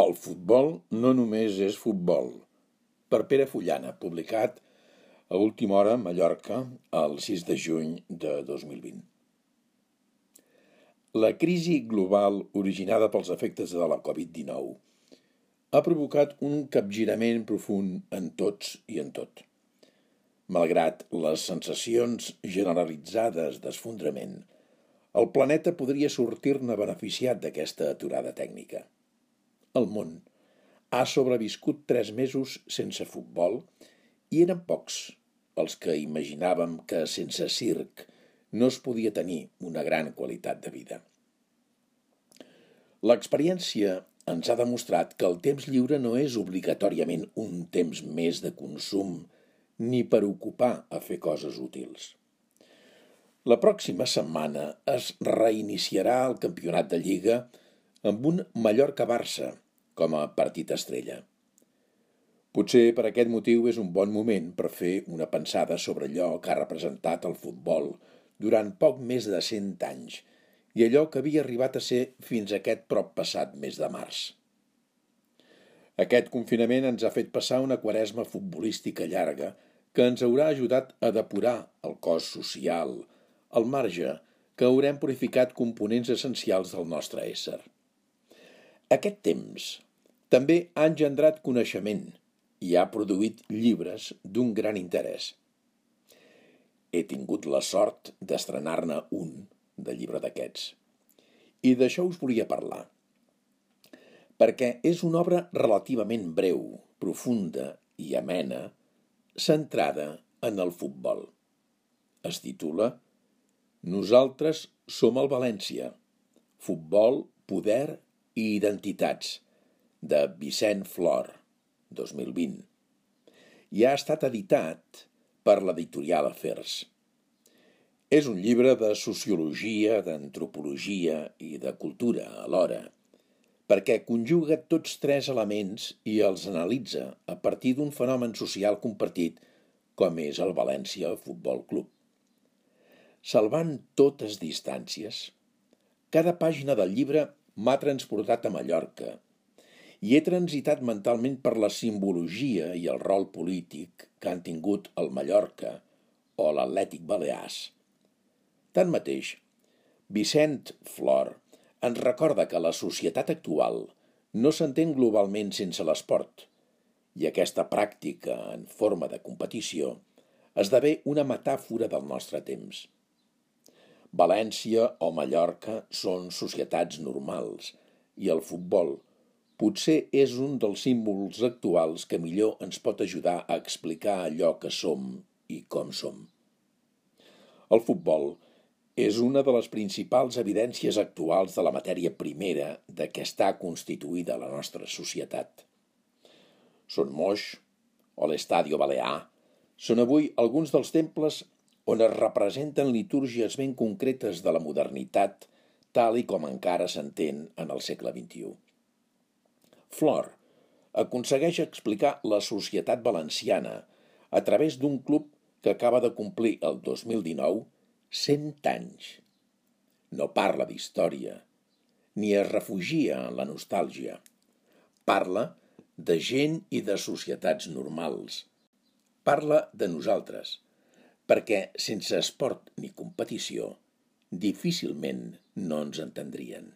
El futbol no només és futbol. Per Pere Fullana, publicat a última hora a Mallorca el 6 de juny de 2020. La crisi global originada pels efectes de la Covid-19 ha provocat un capgirament profund en tots i en tot. Malgrat les sensacions generalitzades d'esfondrament, el planeta podria sortir-ne beneficiat d'aquesta aturada tècnica el món ha sobreviscut tres mesos sense futbol i eren pocs els que imaginàvem que sense circ no es podia tenir una gran qualitat de vida. L'experiència ens ha demostrat que el temps lliure no és obligatòriament un temps més de consum ni per ocupar a fer coses útils. La pròxima setmana es reiniciarà el campionat de Lliga amb un Mallorca-Barça, com a partit estrella. Potser per aquest motiu és un bon moment per fer una pensada sobre allò que ha representat el futbol durant poc més de cent anys i allò que havia arribat a ser fins aquest prop passat mes de març. Aquest confinament ens ha fet passar una quaresma futbolística llarga que ens haurà ajudat a depurar el cos social, al marge que haurem purificat components essencials del nostre ésser. Aquest temps també ha engendrat coneixement i ha produït llibres d'un gran interès. He tingut la sort d'estrenar-ne un de llibre d'aquests. I d'això us volia parlar. Perquè és una obra relativament breu, profunda i amena, centrada en el futbol. Es titula Nosaltres som el València. Futbol, poder i identitats de Vicent Flor, 2020, i ha estat editat per l'editorial Afers. És un llibre de sociologia, d'antropologia i de cultura alhora, perquè conjuga tots tres elements i els analitza a partir d'un fenomen social compartit com és el València Futbol Club. Salvant totes distàncies, cada pàgina del llibre m'ha transportat a Mallorca, i he transitat mentalment per la simbologia i el rol polític que han tingut el Mallorca o l'Atlètic Balears. Tanmateix, Vicent Flor ens recorda que la societat actual no s'entén globalment sense l'esport i aquesta pràctica en forma de competició esdevé una metàfora del nostre temps. València o Mallorca són societats normals i el futbol Potser és un dels símbols actuals que millor ens pot ajudar a explicar allò que som i com som. El futbol és una de les principals evidències actuals de la matèria primera de què està constituïda la nostra societat. Son Moix o l'Estadio Balear són avui alguns dels temples on es representen litúrgies ben concretes de la modernitat tal i com encara s'entén en el segle XXI. Flor aconsegueix explicar la societat valenciana a través d'un club que acaba de complir el 2019 100 anys. No parla d'història, ni es refugia en la nostàlgia. Parla de gent i de societats normals. Parla de nosaltres, perquè sense esport ni competició difícilment no ens entendrien.